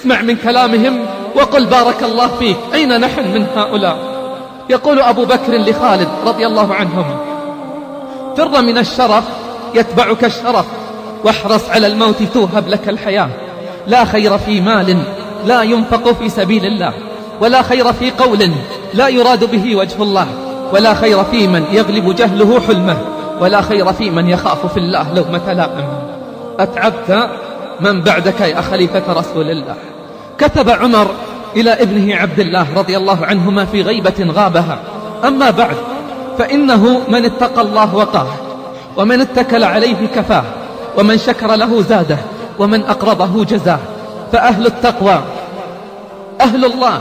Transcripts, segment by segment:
اسمع من كلامهم وقل بارك الله فيك. أين نحن من هؤلاء؟ يقول أبو بكر لخالد رضي الله عنهم فر من الشرف يتبعك الشرف واحرص على الموت توهب لك الحياة. لا خير في مال لا ينفق في سبيل الله ولا خير في قول لا يراد به وجه الله ولا خير في من يغلب جهله حلمه ولا خير في من يخاف في الله لومة لائم. أتعبت من بعدك يا خليفة رسول الله. كتب عمر إلى ابنه عبد الله رضي الله عنهما في غيبة غابها. أما بعد فإنه من اتقى الله وقاه ومن اتكل عليه كفاه ومن شكر له زاده ومن أقرضه جزاه. فأهل التقوى أهل الله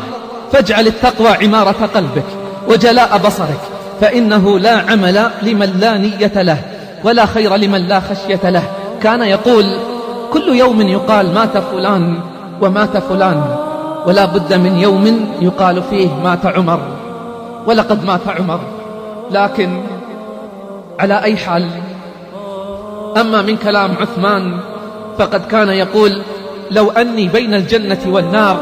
فاجعل التقوى عمارة قلبك وجلاء بصرك فإنه لا عمل لمن لا نية له ولا خير لمن لا خشية له. كان يقول كل يوم يقال مات فلان ومات فلان ولا بد من يوم يقال فيه مات عمر ولقد مات عمر. لكن على أي حال أما من كلام عثمان فقد كان يقول لو أني بين الجنة والنار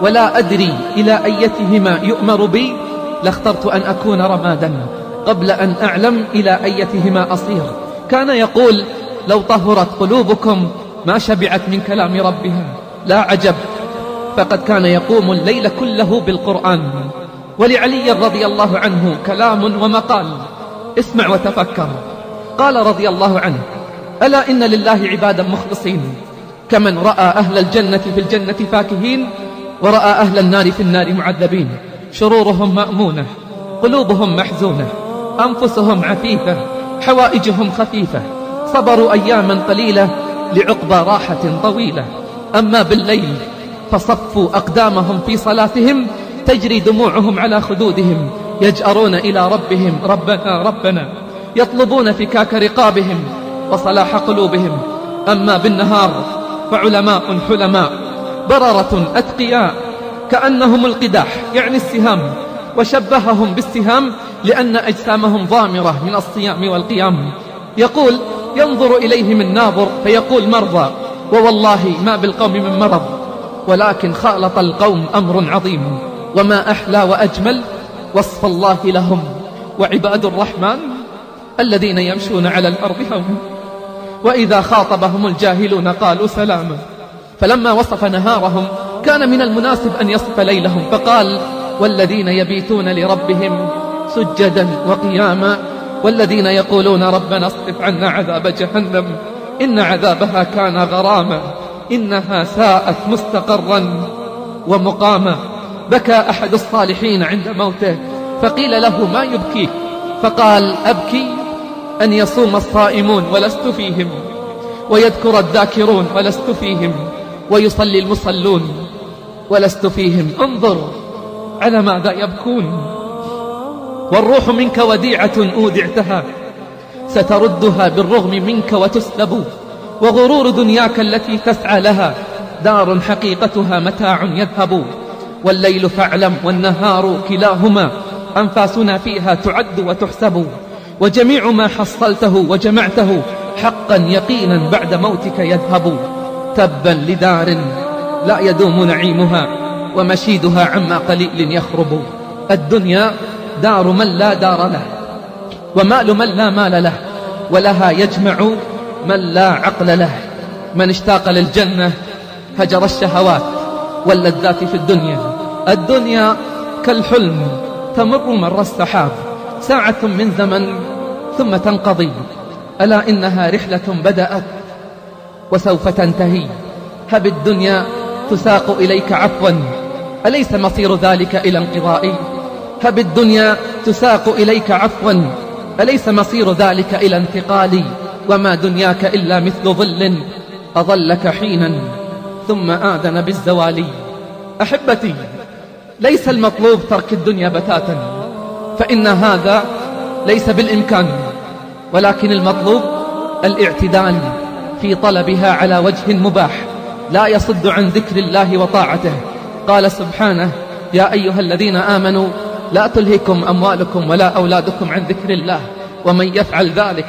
ولا أدري إلى أيتهما يؤمر بي لاخترت أن أكون رمادا قبل أن أعلم إلى أيتهما أصير كان يقول لو طهرت قلوبكم ما شبعت من كلام ربها. لا عجب. فقد كان يقوم الليل كله بالقرآن. ولعلي رضي الله عنه كلام ومقال. اسمع وتفكر. قال رضي الله عنه ألا إن لله عبادا مخلصين. كمن رأى أهل الجنة في الجنة فاكهين ورأى أهل النار في النار معذبين. شرورهم مأمونة قلوبهم محزونة أنفسهم عفيفة حوائجهم خفيفة. صبروا أياما قليلة لعقبى راحة طويلة. أما بالليل فصفوا أقدامهم في صلاتهم تجري دموعهم على خدودهم يجأرون إلى ربهم ربنا ربنا يطلبون فكاك رقابهم وصلاح قلوبهم. أما بالنهار فعلماء حلماء بررة أتقياء كأنهم القداح يعني السهام. وشبههم بالسهام لأن أجسامهم ضامرة من الصيام والقيام. يقول ينظر إليهم الناظر فيقول مرضى ووالله ما بالقوم من مرض ولكن خالط القوم أمر عظيم وما أحلى وأجمل وصف الله لهم وعباد الرحمن الذين يمشون على الأرض هم. وإذا خاطبهم الجاهلون قالوا سلاما فلما وصف نهارهم كان من المناسب أن يصف ليلهم فقال والذين يبيتون لربهم سجدا وقياما والذين يقولون ربنا اصرف عنا عذاب جهنم إن عذابها كان غراما إنها ساءت مستقرا ومقاما. بكى أحد الصالحين عند موته فقيل له ما يبكيك فقال أبكي أن يصوم الصائمون ولست فيهم ويذكر الذاكرون ولست فيهم ويصلي المصلون ولست فيهم. انظر على ماذا يبكون. والروح منك وديعة أودعتها ستردها بالرغم منك وتسلب وغرور دنياك التي تسعى لها دار حقيقتها متاع يذهب. والليل فاعلم والنهار كلاهما أنفاسنا فيها تعد وتحسب. وجميع ما حصلته وجمعته حقا يقينا بعد موتك يذهب. تبا لدار لا يدوم نعيمها ومشيدها عما قليل يخرب. الدنيا دار من لا دار له ومال من لا مال له ولها يجمع من لا عقل له. من اشتاق للجنة هجر الشهوات واللذات في الدنيا. الدنيا كالحلم تمر مر السحاب. ساعة من زمن ثم تنقضي. ألا إنها رحلة بدأت وسوف تنتهي. هب الدنيا تساق إليك عفوا. أليس مصير ذلك إلى انقضاء؟ هب الدنيا تساق إليك عفوا أليس مصير ذلك إلى انتقال وما دنياك إلا مثل ظل أظلك حينا ثم آذن بالزوال أحبتي ليس المطلوب ترك الدنيا بتاتا فإن هذا ليس بالإمكان ولكن المطلوب الاعتدال في طلبها على وجه مباح لا يصد عن ذكر الله وطاعته. قال سبحانه يا أيها الذين آمنوا لا تلهكم أموالكم ولا أولادكم عن ذكر الله ومن يفعل ذلك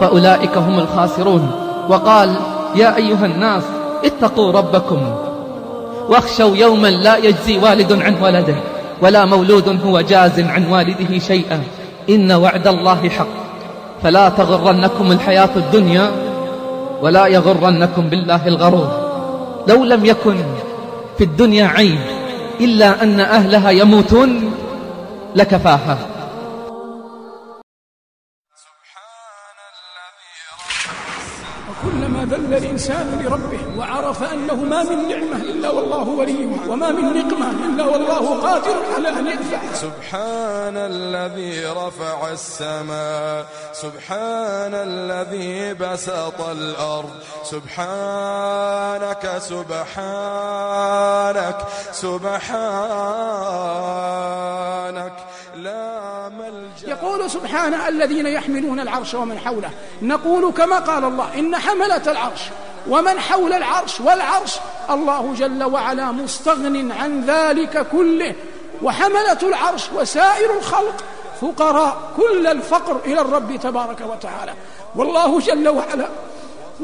فأولئك هم الخاسرون. وقال يا أيها الناس اتقوا ربكم واخشوا يوما لا يجزي والد عن ولده ولا مولود هو جاز عن والده شيئا. إن وعد الله حق. فلا تغرنكم الحياة الدنيا ولا يغرنكم بالله الغرور. لو لم يكن في الدنيا عيب إلا أن أهلها يموتون لكفاها. وكلما ذل الإنسان لربه وعرف أنه ما من نعمة إلا والله وليه وما من نقمة إلا والله قادر على أن يدفعها سبحان الذي رفع السماء سبحان الذي بسط الأرض سبحانك سبحانك سبحانك. يقول سبحانه الذين يحملون العرش ومن حوله. نقول كما قال الله إن حملة العرش ومن حول العرش والعرش الله جل وعلا مستغن عن ذلك كله. وحملة العرش وسائر الخلق فقراء كل الفقر إلى الرب تبارك وتعالى. والله جل وعلا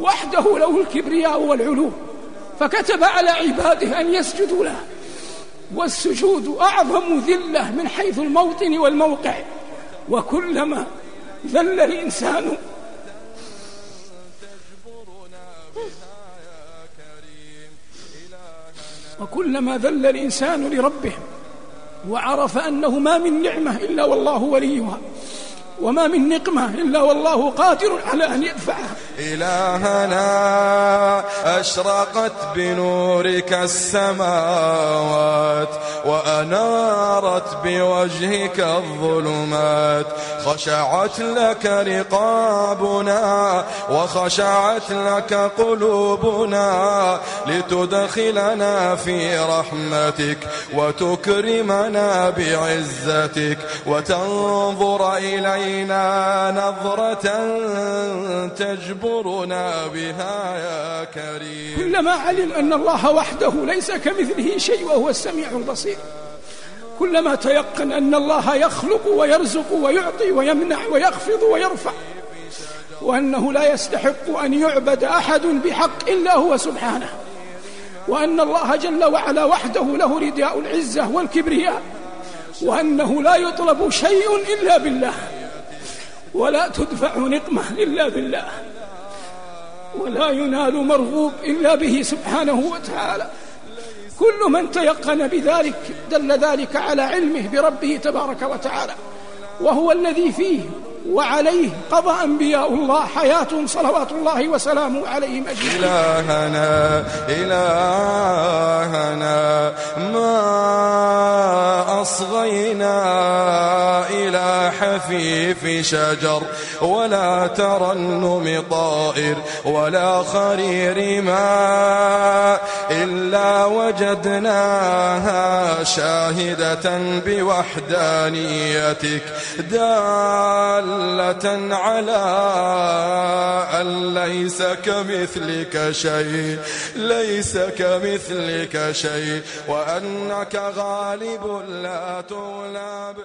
وحده له الكبرياء والعلو فكتب على عباده أن يسجدوا له. والسجود أعظم ذلة من حيث الموطن والموقع. وكلما ذل الإنسان. وكلما ذل الإنسان لربه وعرف أنه ما من نعمة إلا والله وليها وما من نقمة إلا والله قادر على أن يدفعها. إلهنا أشرقت بنورك السماوات وأنارت بوجهك الظلمات. خشعت لك رقابنا وخشعت لك قلوبنا لتدخلنا في رحمتك وتكرمنا بعزتك وتنظر إلينا نظرة تجبرنا بها يا كريم. كلما علم أن الله وحده ليس كمثله شيء وهو السميع البصير. كلما تيقن أن الله يخلق ويرزق ويعطي ويمنع ويخفض ويرفع. وأنه لا يستحق أن يعبد أحد بحق إلا هو سبحانه. وأن الله جل وعلا وحده له رداء العزة والكبرياء. وأنه لا يطلب شيء إلا بالله. ولا تدفع نقمة إلا بالله. ولا ينال مرغوب إلا به سبحانه وتعالى. كل من تيقن بذلك دل ذلك على علمه بربه تبارك وتعالى. وهو الذي فيه وعليه قضى أنبياء الله حياتهم صلوات الله وسلامه عليهم أجمعين. إلهنا إلهنا ما أصغينا إلى حفيف شجر ولا ترنم طائر ولا خرير ماء إلا وجدناها شاهدة بوحدانيتك دالة على أن ليس كمثلك شيء ليس كمثلك شيء وأنك غالب لا تغلب